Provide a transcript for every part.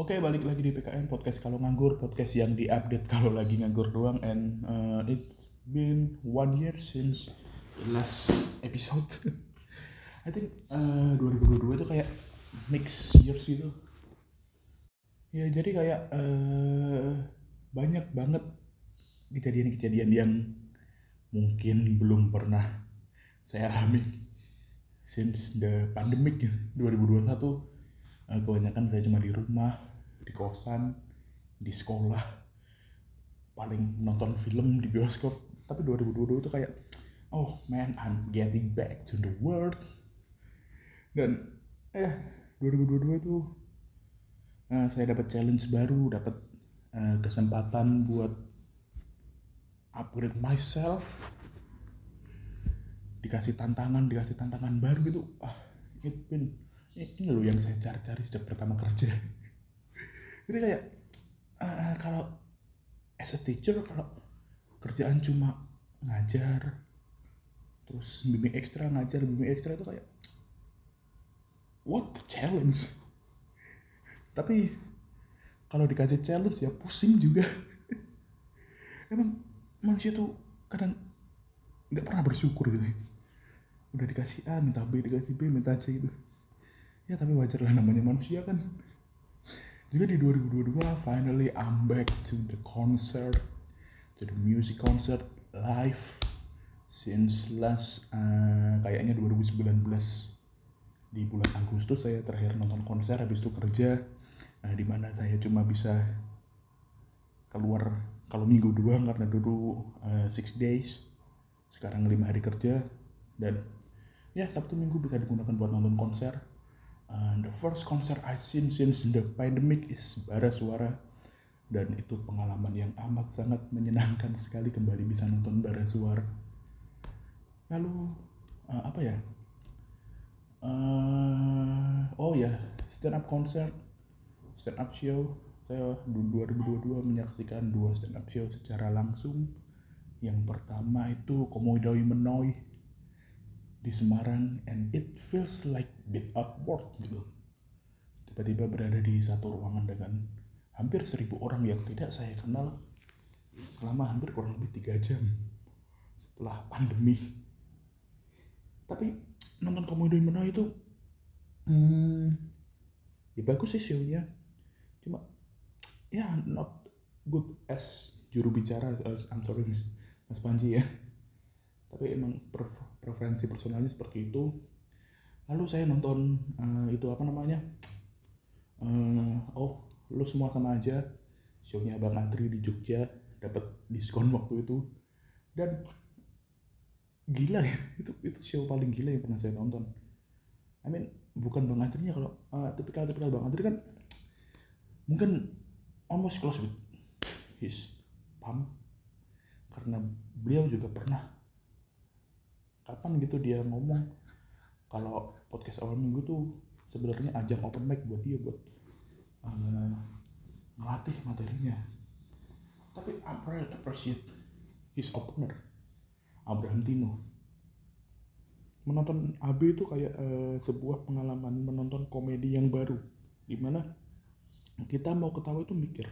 Oke, balik lagi di PKN Podcast Kalau Nganggur, podcast yang diupdate kalau lagi nganggur doang and uh, it's been one year since the last episode. I think uh, 2022 itu kayak mix years gitu. Ya, jadi kayak uh, banyak banget kejadian-kejadian yang mungkin belum pernah saya alami since the pandemic 2021 uh, kebanyakan saya cuma di rumah di kosan di sekolah paling nonton film di bioskop. Tapi 2022 itu kayak oh man I'm getting back to the world. Dan eh 2022 itu uh, saya dapat challenge baru dapat uh, kesempatan buat upgrade myself. Dikasih tantangan dikasih tantangan baru gitu. Ah it been ini loh yang saya cari-cari sejak pertama kerja jadi kayak uh, kalau as a teacher kalau kerjaan cuma ngajar terus bimbing ekstra ngajar bimbing ekstra itu kayak what the challenge? Tapi kalau dikasih challenge ya pusing juga. Emang manusia tuh kadang nggak pernah bersyukur gitu udah dikasih A minta B dikasih B minta C gitu. Ya tapi wajar lah namanya manusia kan juga di 2022 finally I'm back to the concert to the music concert live since last uh, kayaknya 2019 di bulan Agustus saya terakhir nonton konser habis itu kerja. Uh, di mana saya cuma bisa keluar kalau minggu doang karena dulu uh, six days. Sekarang lima hari kerja. Dan ya Sabtu Minggu bisa digunakan buat nonton konser and the first concert I seen since the pandemic is Bara Suara. Dan itu pengalaman yang amat sangat menyenangkan sekali kembali bisa nonton Bara Suara. Lalu uh, apa ya? Uh, oh ya stand up concert stand up show. Saya 2022 menyaksikan dua stand up show secara langsung. Yang pertama itu Komodo Menoi di Semarang and it feels like bit awkward gitu. Tiba-tiba berada di satu ruangan dengan hampir seribu orang yang tidak saya kenal selama hampir kurang lebih tiga jam setelah pandemi. Tapi nonton Komodo Menoi itu hmm, ya bagus sih show-nya. Cuma ya not good as juru bicara as, I'm sorry Mas, Mas Panji ya tapi emang preferensi personalnya seperti itu. Lalu saya nonton uh, itu apa namanya uh, oh lu semua sama aja. Shownya Bang Adri di Jogja dapat diskon waktu itu. Dan gila ya itu itu show paling gila yang pernah saya tonton I mean bukan Bang Adrinya kalau uh, tipikal tipikal Bang Adri kan mungkin almost close with his pump karena beliau juga pernah kapan gitu dia ngomong. Kalau podcast awal minggu tuh sebenarnya ajang open mic buat dia buat uh, ngelatih materinya. Tapi really appreciate his opener Abraham Tino. Menonton AB itu kayak uh, sebuah pengalaman menonton komedi yang baru di mana kita mau ketawa itu mikir.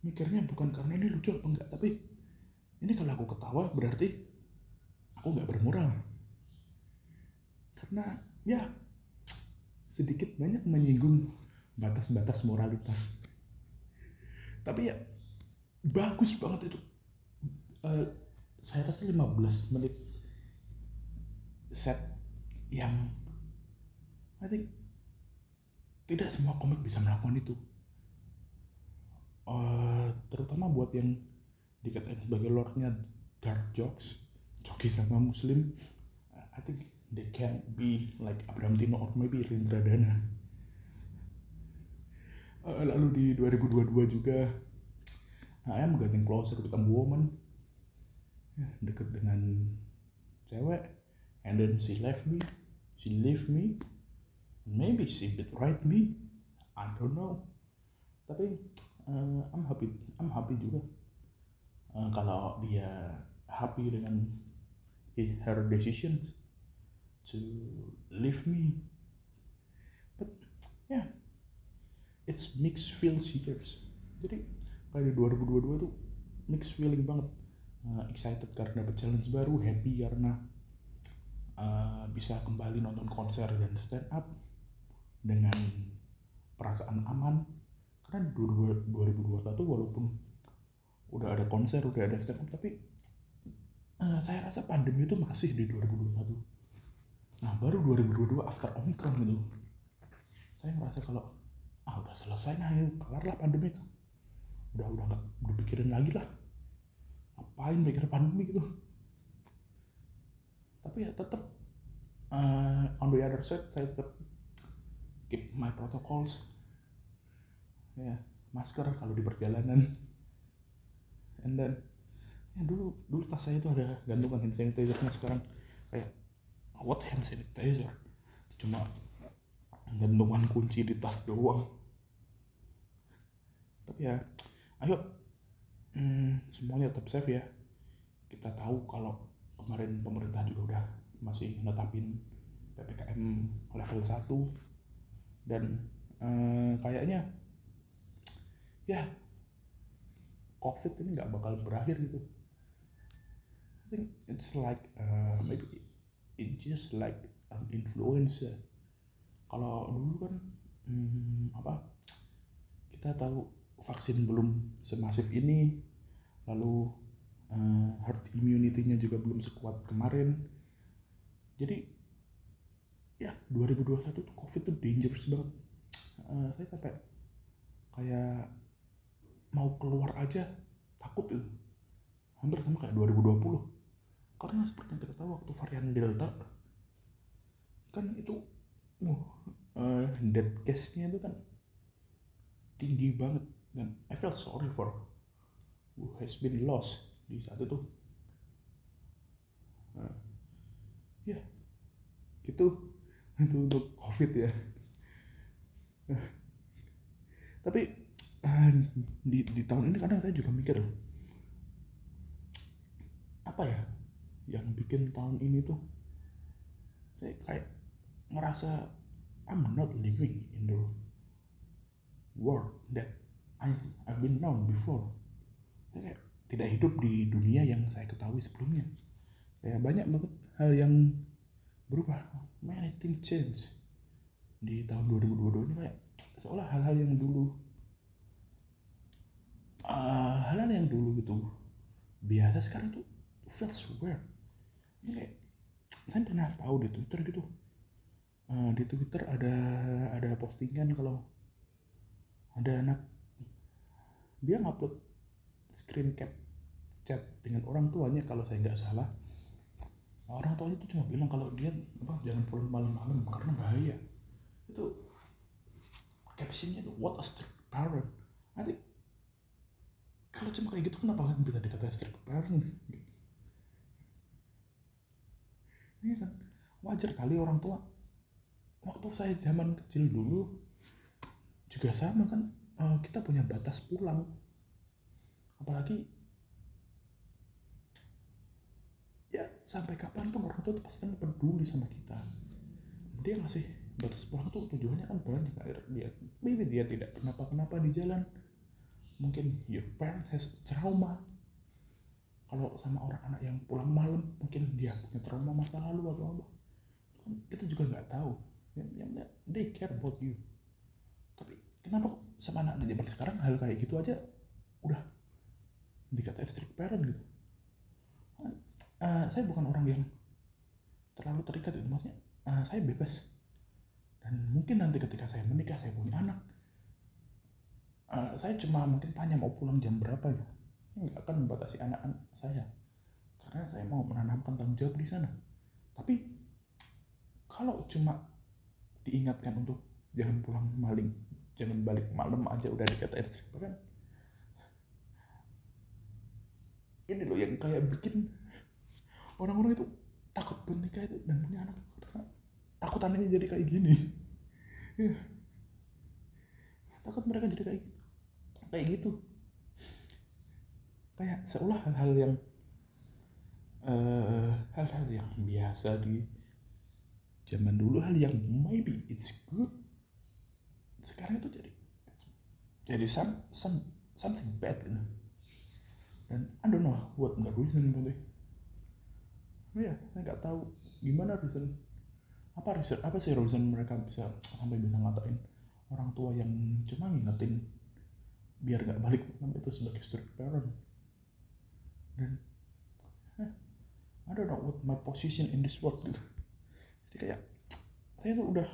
Mikirnya bukan karena ini lucu apa enggak tapi ini kalau aku ketawa berarti aku nggak bermoral. Karena ya sedikit banyak menyinggung batas-batas moralitas. Tapi ya bagus banget itu. Uh, saya rasa 15 menit set yang I think tidak semua komik bisa melakukan itu. Uh, terutama buat yang dikatain sebagai lordnya dark jokes Coki sama Muslim I think they can be like Abraham Tino or maybe Rindra Dana. Uh, lalu di 2022 juga I am getting closer with a woman. Ya, deket dengan cewek. And then she left me she leave me maybe she betray me I don't know. Tapi uh, I'm happy I'm happy juga. Uh, kalau dia happy dengan her decision to leave me. But yeah. It's mixed feels years jadi kayak di 2022 tuh mixed feeling banget. Uh, excited karena dapat challenge baru happy karena uh, bisa kembali nonton konser dan stand up dengan perasaan aman. Karena 2021 walaupun udah ada konser udah ada stand up tapi uh, saya rasa pandemi itu masih di 2021 nah baru 2022 after omicron gitu saya merasa kalau ah udah selesai nah yuk kelar lah pandemi udah udah nggak dipikirin lagi lah. Ngapain mikir pandemi gitu? Tapi ya tetap uh, on the other side saya tetap keep my protocols. Ya masker kalau di perjalanan. And then ya dulu dulu tas saya itu ada gantungan hand sanitizernya. Sekarang kayak what hand sanitizer? Cuma gantungan kunci di tas doang. Tapi ya ayo hmm, semuanya tetap safe ya. Kita tahu kalau kemarin pemerintah juga udah masih netapin ppkm level 1 dan eh, kayaknya ya covid ini nggak bakal berakhir gitu think it's like uh, maybe it's just like an influencer. Kalau dulu kan hmm, apa kita tahu vaksin belum semasif ini lalu uh, herd immunity-nya juga belum sekuat kemarin. Jadi ya 2021 tuh covid tuh dangerous banget. Uh, saya sampai kayak mau keluar aja takut itu. Hampir sama kayak 2020 karena seperti yang kita tahu waktu varian delta kan itu uh, uh, dead case-nya itu kan tinggi banget. Dan I feel sorry for who has been lost di saat itu. Nah, ya gitu. Itu untuk covid ya. Tapi uh, di di tahun ini kadang saya juga mikir apa ya yang bikin tahun ini tuh saya kayak ngerasa I'm not living in the world that I I've been known before. Saya kayak tidak hidup di dunia yang saya ketahui sebelumnya. Kayak banyak banget hal yang berubah. Many things change. Di tahun 2022 ini kayak seolah hal-hal yang dulu uh, hal-hal yang dulu gitu biasa sekarang tuh feels weird kayak saya pernah tahu di Twitter gitu. Uh, di Twitter ada ada postingan kalau ada anak dia ngupload screen cap chat dengan orang tuanya kalau saya nggak salah. Orang tuanya itu cuma bilang kalau dia apa jangan pulang malam-malam karena bahaya. Itu captionnya itu what a strict parent. Nanti kalau cuma kayak gitu kenapa kan bisa dikatakan strict parent ini kan? Wajar kali orang tua. Waktu saya zaman kecil dulu juga sama kan uh, kita punya batas pulang. Apalagi ya sampai kapan pun orang tua pasti kan peduli sama kita. Dia ngasih batas pulang tuh tujuannya kan banyak dia maybe dia tidak kenapa kenapa di jalan. Mungkin your parents has trauma kalau sama orang anak yang pulang malam mungkin dia punya trauma masa lalu atau apa kan kita juga nggak tahu. Yang, yang they care about you. Tapi kenapa sama anak anak zaman sekarang hal kayak gitu aja udah dikata strict parent gitu? Uh, saya bukan orang yang terlalu terikat itu maksudnya uh, saya bebas. Dan mungkin nanti ketika saya menikah saya punya anak uh, saya cuma mungkin tanya mau pulang jam berapa ya nggak akan membatasi anak-anak saya. Karena saya mau menanamkan tanggung jawab di sana. Tapi kalau cuma diingatkan untuk jangan pulang maling jangan balik malam aja udah dikatain strict kan ini loh yang kayak bikin orang-orang itu takut menikah itu dan punya anak. Karena takut anaknya jadi kayak gini. Ya. takut mereka jadi kayak gitu. Kayak gitu kayak seolah hal-hal yang uh, hal-hal yang biasa di zaman dulu hal yang maybe it's good sekarang itu jadi jadi some some something bad gitu. Dan I don't know what the reason for it ya saya nggak tahu gimana reason apa reason apa sih reason mereka bisa sampai bisa ngatain orang tua yang cuma ngingetin biar nggak balik itu sebagai strict parent dan I don't know what my position in this world gitu. Jadi kayak saya tuh udah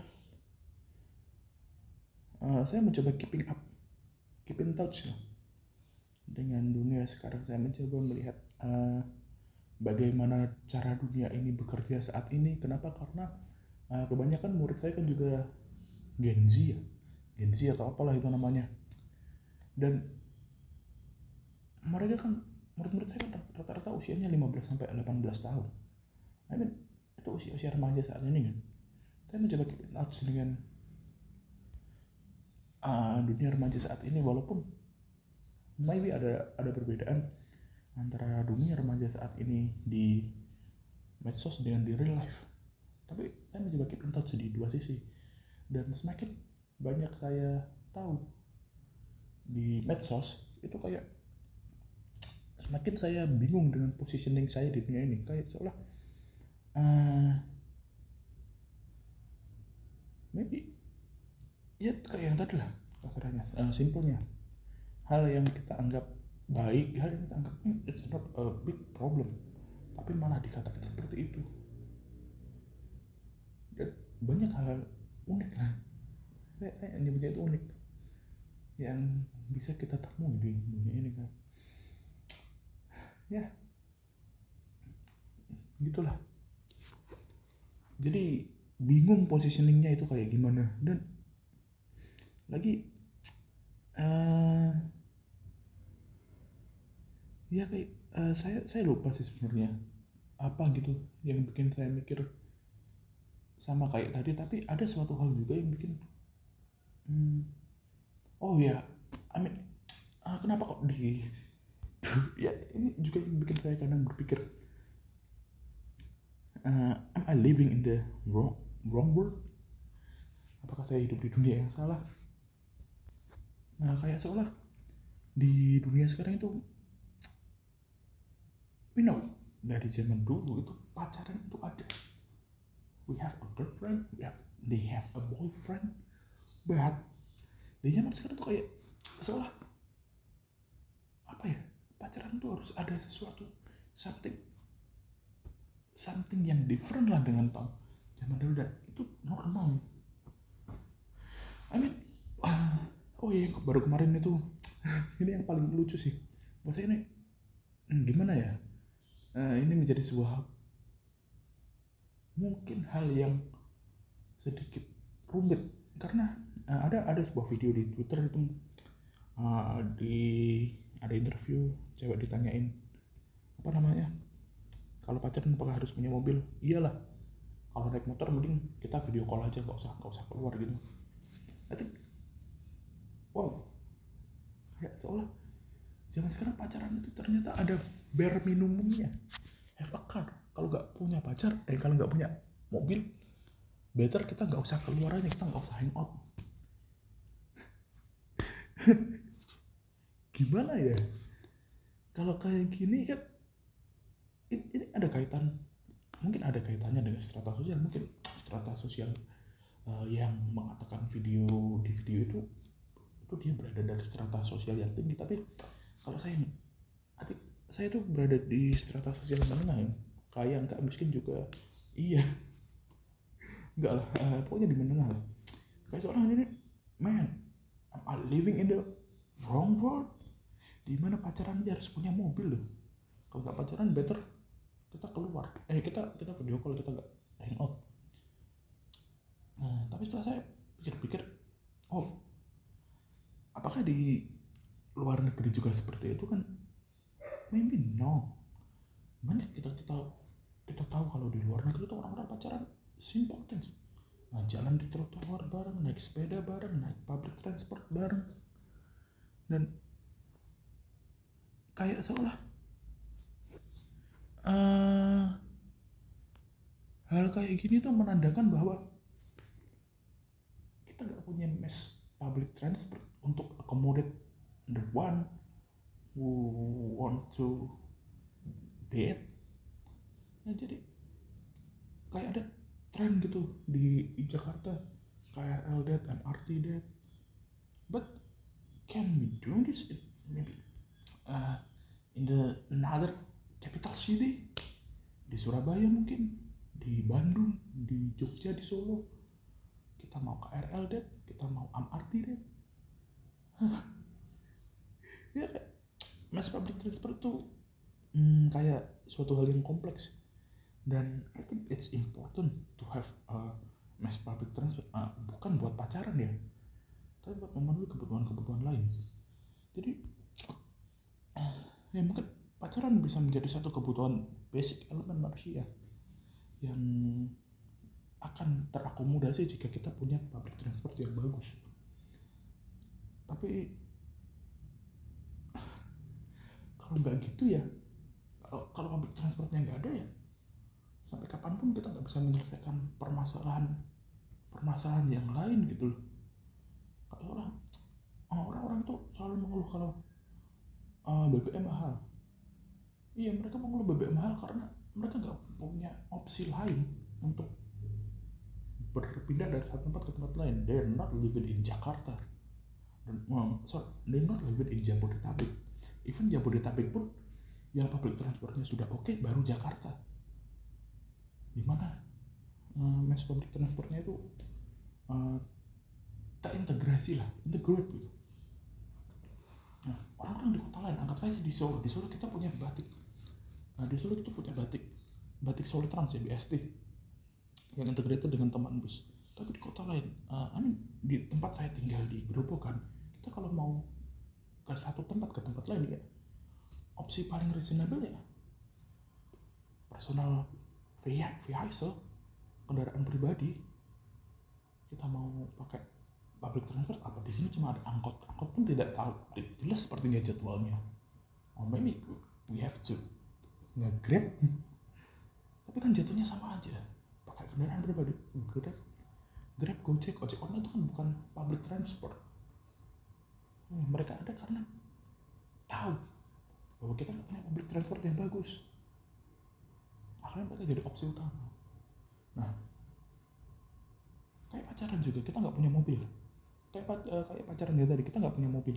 uh, saya mencoba keeping up keep in touch lah dengan dunia sekarang. Saya mencoba melihat uh, bagaimana cara dunia ini bekerja saat ini. Kenapa? Karena uh, kebanyakan murid saya kan juga Gen Z ya. Gen Z atau apalah itu namanya. Dan mereka kan murid-murid saya rata-rata usianya 15 sampai 18 tahun. I mean itu usia-usia remaja saat ini kan. Saya mencoba keep touch dengan uh, dunia remaja saat ini walaupun maybe ada ada perbedaan antara dunia remaja saat ini di medsos dengan di real life. Tapi saya mencoba keep in touch di dua sisi. Dan semakin banyak saya tahu di medsos itu kayak semakin saya bingung dengan positioning saya di dunia ini kayak seolah uh, maybe ya kayak yang tadi lah kasarnya uh, simpelnya. Hal yang kita anggap baik hal yang kita anggap hmm, it's not a big problem tapi malah dikatakan seperti itu. Dan banyak hal, -hal unik lah. Saya, saya nyebutnya itu unik yang bisa kita temui di dunia ini kan ya. Gitulah. Jadi bingung positioningnya itu kayak gimana. Dan lagi uh, ya kayak uh, saya saya lupa sih sebenarnya apa gitu yang bikin saya mikir sama kayak tadi. Tapi ada suatu hal juga yang bikin hmm, oh ya I mean uh, kenapa kok di ya ini juga yang bikin saya kadang berpikir uh, am I living in the wrong wrong world? Apakah saya hidup di dunia yang salah? Nah kayak seolah di dunia sekarang itu we know dari zaman dulu itu pacaran itu ada. We have a girlfriend we have, they have a boyfriend but di zaman sekarang tuh kayak seolah pacaran tuh harus ada sesuatu something something yang different lah dengan tahun zaman dulu dan itu normal. I mean uh, oh iya baru kemarin itu ini yang paling lucu sih. Buat saya ini hmm, gimana ya? Uh, ini menjadi sebuah mungkin hal yang sedikit rumit. Karena uh, ada ada sebuah video di Twitter itu uh, di ada interview cewek ditanyain apa namanya? Kalau pacaran apakah harus punya mobil? Iyalah kalau naik motor mending kita video call aja nggak usah nggak usah keluar gitu. Nanti wow. Kayak seolah zaman sekarang pacaran itu ternyata ada bare minimumnya. Have a car. Kalau nggak punya pacar eh kalau nggak punya mobil better kita nggak usah keluar aja kita nggak usah hang out gimana ya? Kalau kayak gini kan ini ada kaitan mungkin ada kaitannya dengan strata sosial. Mungkin strata sosial uh, yang mengatakan video di video itu itu dia berada dari strata sosial yang tinggi. Tapi kalau saya adik saya tuh berada di strata sosial menengah ya? Kaya enggak miskin juga. Iya. Enggak lah uh, pokoknya di menengah lah. Kayak seorang ini man I'm living in the wrong world di mana pacaran dia harus punya mobil loh. Kalau nggak pacaran better kita keluar. Eh kita kita video call kita nggak hangout nah tapi setelah saya pikir-pikir oh apakah di luar negeri juga seperti itu kan? Maybe no banyak kita kita kita tahu kalau di luar negeri itu orang-orang pacaran simple things. Nah, jalan di trotoar bareng naik sepeda bareng naik public transport bareng. Dan kayak seolah uh, hal kayak gini tuh menandakan bahwa kita nggak punya mes public transport untuk accommodate the one who want to date. Ya jadi kayak ada tren gitu di, Jakarta KRL dead MRT dead but can we do this? Maybe uh, in the another capital city di Surabaya mungkin di Bandung di Jogja di Solo. Kita mau KRL dead kita mau MRT dead ya mass public transport tuh hmm, kayak suatu hal yang kompleks. Dan I think it's important to have a mass public transport uh, bukan buat pacaran ya tapi buat memenuhi kebutuhan-kebutuhan lain. Jadi ya mungkin pacaran bisa menjadi satu kebutuhan basic elemen manusia yang akan terakomodasi jika kita punya public transport yang bagus. Tapi kalau nggak gitu ya kalau public transportnya nggak ada ya sampai kapan pun kita nggak bisa menyelesaikan permasalahan permasalahan yang lain gitu loh. Kayak orang orang-orang itu selalu mengeluh kalau uh, eh, BBM mahal. Iya mereka mengeluh BBM mahal karena mereka nggak punya opsi lain untuk berpindah dari satu tempat ke tempat lain. They're not living in Jakarta. Dan um, sorry they're not living in Jabodetabek. Even Jabodetabek pun yang public transportnya sudah oke okay, baru Jakarta. Di mana? Uh, mass public transportnya itu uh, terintegrasi lah integrate gitu nah orang-orang di kota lain? Anggap saja di Solo. Di Solo kita punya batik. Nah, di Solo kita punya batik. Batik Solo Trans ya BST yang integrated dengan teman bus. Tapi di kota lain uh, I di tempat saya tinggal di Gerobokan kita kalau mau ke satu tempat ke tempat lain ya opsi paling reasonable ya personal vehicle kendaraan pribadi kita mau pakai public transport apa? Di sini cuma ada angkot. Angkot pun tidak tahu. Jelas sepertinya jadwalnya. Oh maybe we have to nge-grab. Tapi kan jatuhnya sama aja. Pakai kendaraan pribadi. Grab. Grab gojek. Ojek online itu kan bukan public transport. Hmm, mereka ada karena tahu bahwa kita nggak punya public transport yang bagus. Akhirnya mereka jadi opsi utama. Nah kayak pacaran juga. Kita nggak punya mobil kayak uh, kayak pacaran dia tadi kita nggak punya mobil.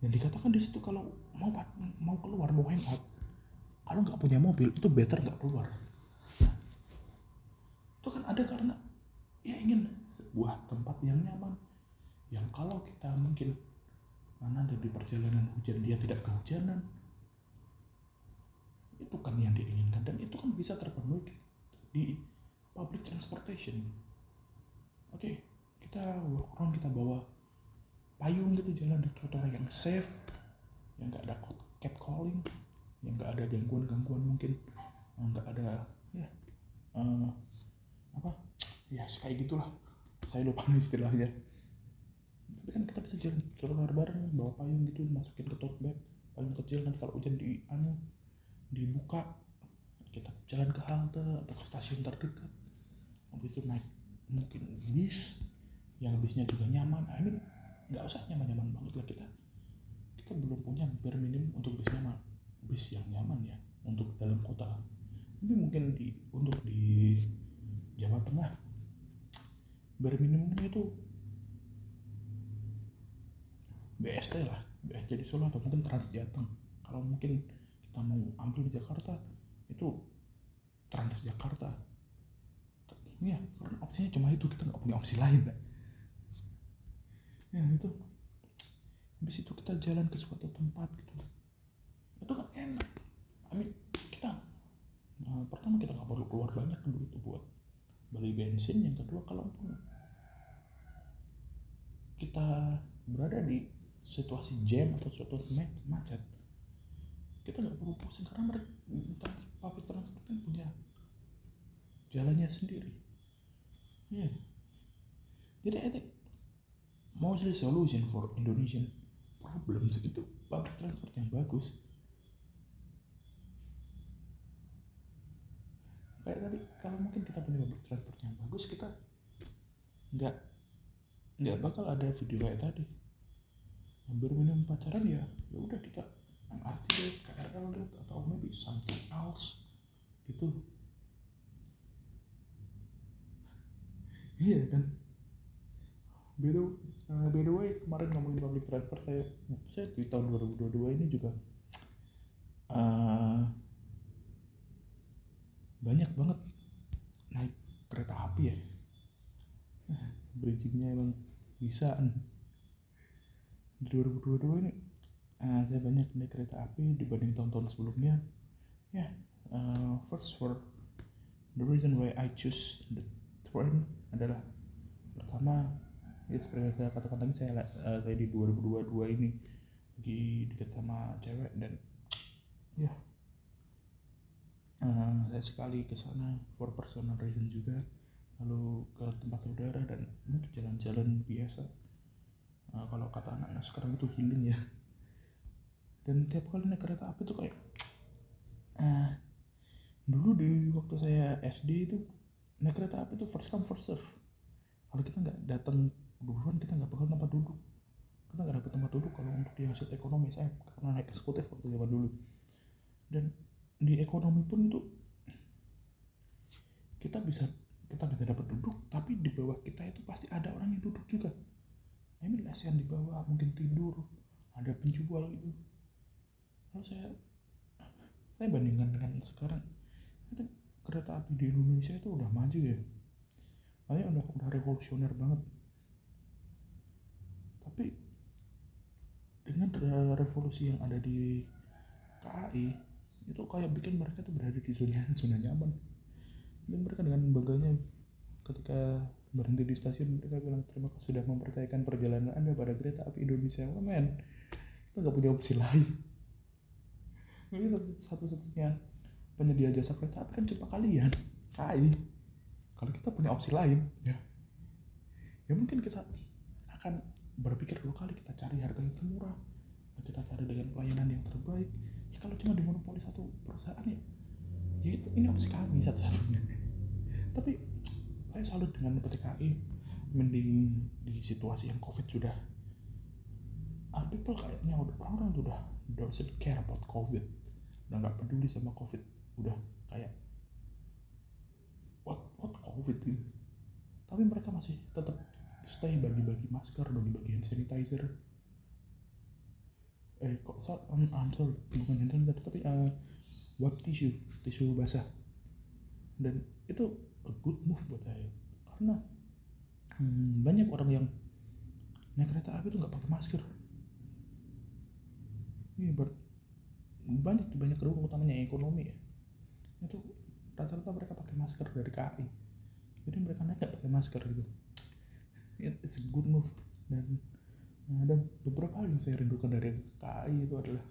Dan dikatakan di situ kalau mau mau keluar mau hangout kalau nggak punya mobil itu better nggak keluar. Itu kan ada karena ya ingin sebuah tempat yang nyaman yang kalau kita mungkin mana di perjalanan hujan dia tidak kehujanan. Itu kan yang diinginkan dan itu kan bisa terpenuhi di public transportation. Oke? okay, kita walk around kita bawa payung gitu jalan di trotoar yang safe yang nggak ada cat calling yang nggak ada gangguan-gangguan mungkin nggak ada ya uh, apa ya kayak gitulah. Saya lupa istilahnya. Tapi kan kita bisa jalan trotoar bareng bawa payung gitu masukin ke tote bag payung kecil nanti kalau hujan di anu dibuka kita jalan ke halte atau ke stasiun terdekat. Habis itu naik mungkin bis yang bisnya juga nyaman. I mean nggak usah nyaman-nyaman banget lah kita. Kita belum punya bare minimum untuk bis nyaman bis yang nyaman ya untuk dalam kota. Tapi mungkin di untuk di Jawa Tengah bare minimumnya itu BST lah BST di Solo atau mungkin Transjateng kalau mungkin kita mau ambil di Jakarta itu Transjakarta ya karena opsinya cuma itu kita nggak punya opsi lain ya itu habis itu kita jalan ke suatu tempat gitu. Itu kan enak. Mean, kita nah, pertama kita nggak perlu keluar banyak dulu itu buat beli bensin yang kedua kalau kita berada di situasi jam atau situasi macet kita nggak perlu pusing karena mereka trans, public transport kan punya jalannya sendiri. Yeah. jadi think mostly solution for Indonesian problems itu public transport yang bagus. Kayak tadi kalau mungkin kita punya public transport yang bagus kita nggak nggak bakal ada video kayak tadi. Hampir minum pacaran ya ya udah kita MRT date, KRL date, atau maybe something else gitu. Iya kan by the, uh, by the way kemarin ngomongin public transport saya saya di tahun 2022 ini juga uh, banyak banget naik kereta api ya. Bridgingnya emang bisa di 2022 ini uh, saya banyak naik kereta api dibanding tahun-tahun sebelumnya. Ya yeah, uh, first for the reason why I choose the train adalah pertama ya seperti saya katakan tadi saya uh, saya di 2022 ini lagi dekat sama cewek dan ya uh, saya sekali ke sana for personal reason juga. Lalu ke tempat saudara dan jalan-jalan biasa. Uh, kalau kata anak-anak sekarang itu healing ya. Dan tiap kali naik kereta api tuh kayak uh, dulu di waktu saya SD itu naik kereta api itu first come first serve. Kalau kita nggak datang duluan kita nggak bakal tempat duduk. Kita nggak dapet tempat duduk kalau untuk di hasil ekonomi. Saya karena naik eksekutif waktu zaman dulu. Dan di ekonomi pun itu kita bisa kita bisa dapat duduk tapi di bawah kita itu pasti ada orang yang duduk juga. Ini yang di bawah mungkin tidur ada penjual gitu. Lalu saya saya bandingkan dengan sekarang. Kereta api di Indonesia itu udah maju ya. Kayaknya udah udah revolusioner banget tapi dengan revolusi yang ada di KAI itu kayak bikin mereka tuh berada di zona zona nyaman. Dan mereka dengan bangganya ketika berhenti di stasiun mereka bilang terima kasih sudah mempercayakan perjalanan anda pada kereta api Indonesia. Oh, men kita nggak punya opsi lain. Ini satu-satunya penyedia jasa kereta api kan cuma kalian kai kalau kita punya opsi lain ya ya mungkin kita akan berpikir dua kali kita cari harga yang termurah kita cari dengan pelayanan yang terbaik. Ya kalau cuma dimonopoli satu perusahaan ya ya itu ini opsi kami satu-satunya. Tapi saya salut dengan PT KAI mending di situasi yang covid sudah uh, people kayaknya orang-orang udah doesn't care about covid. Udah nggak peduli sama covid. Udah kayak what what covid ini? Tapi mereka masih tetap stay bagi-bagi masker bagi-bagi hand sanitizer. Eh kok so, um, I'm sorry bukan hand sanitizer tapi uh, web tissue tisu basah. Dan itu a good move buat saya karena hmm, banyak orang yang naik kereta api itu nggak pakai masker. Iya ber banyak banyak gedung utamanya ekonomi ya. Itu rata-rata mereka pakai masker dari KAI jadi mereka naik nggak pakai masker gitu it's a good move. Dan ada beberapa hal yang saya rindukan dari KAI itu adalah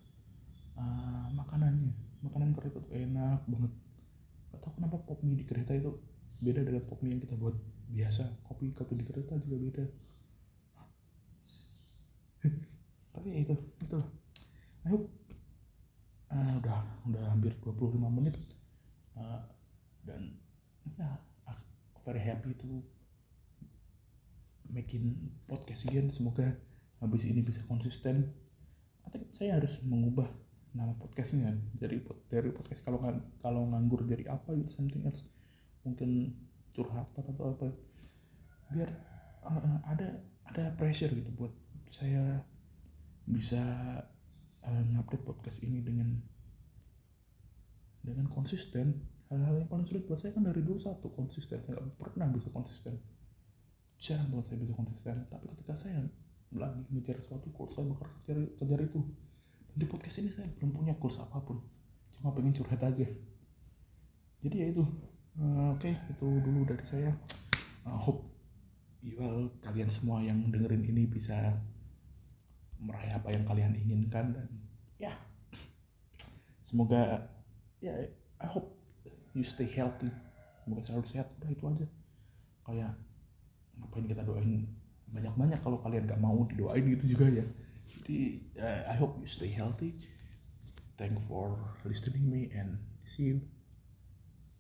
uh, makanannya. Makanan kereta itu enak banget. Gak tau kenapa pop mie di kereta itu beda dengan pop mie yang kita buat biasa. Kopi kopi di kereta juga beda. Tapi ya itu itulah. Hope uh, udah udah hampir 25 menit. Uh, dan ya very happy to making podcast again. Semoga habis ini bisa konsisten. Atau saya harus mengubah nama podcastnya dari dari podcast kalau kalau nganggur jadi apa gitu something else. Mungkin curhatan atau apa. Biar uh, ada ada pressure gitu buat saya bisa uh, ngupdate podcast ini dengan dengan konsisten. Hal-hal yang paling sulit buat saya kan dari dulu satu konsisten. Saya nggak pernah bisa konsisten jarang banget saya bisa konsisten tapi ketika saya lagi ngejar suatu course saya bakal kejar, kejar itu. Dan di podcast ini saya belum punya course apa pun. Cuma pengen curhat aja. Jadi ya itu. Uh, oke okay, itu dulu dari saya. Uh, hope well, kalian semua yang dengerin ini bisa meraih apa yang kalian inginkan dan ya. Semoga ya I hope you stay healthy. Semoga selalu sehat. Udah itu aja. Kayak ngapain kita doain banyak-banyak kalau kalian gak mau didoain gitu juga ya. Jadi uh, I hope you stay healthy. Thank for listening me and see you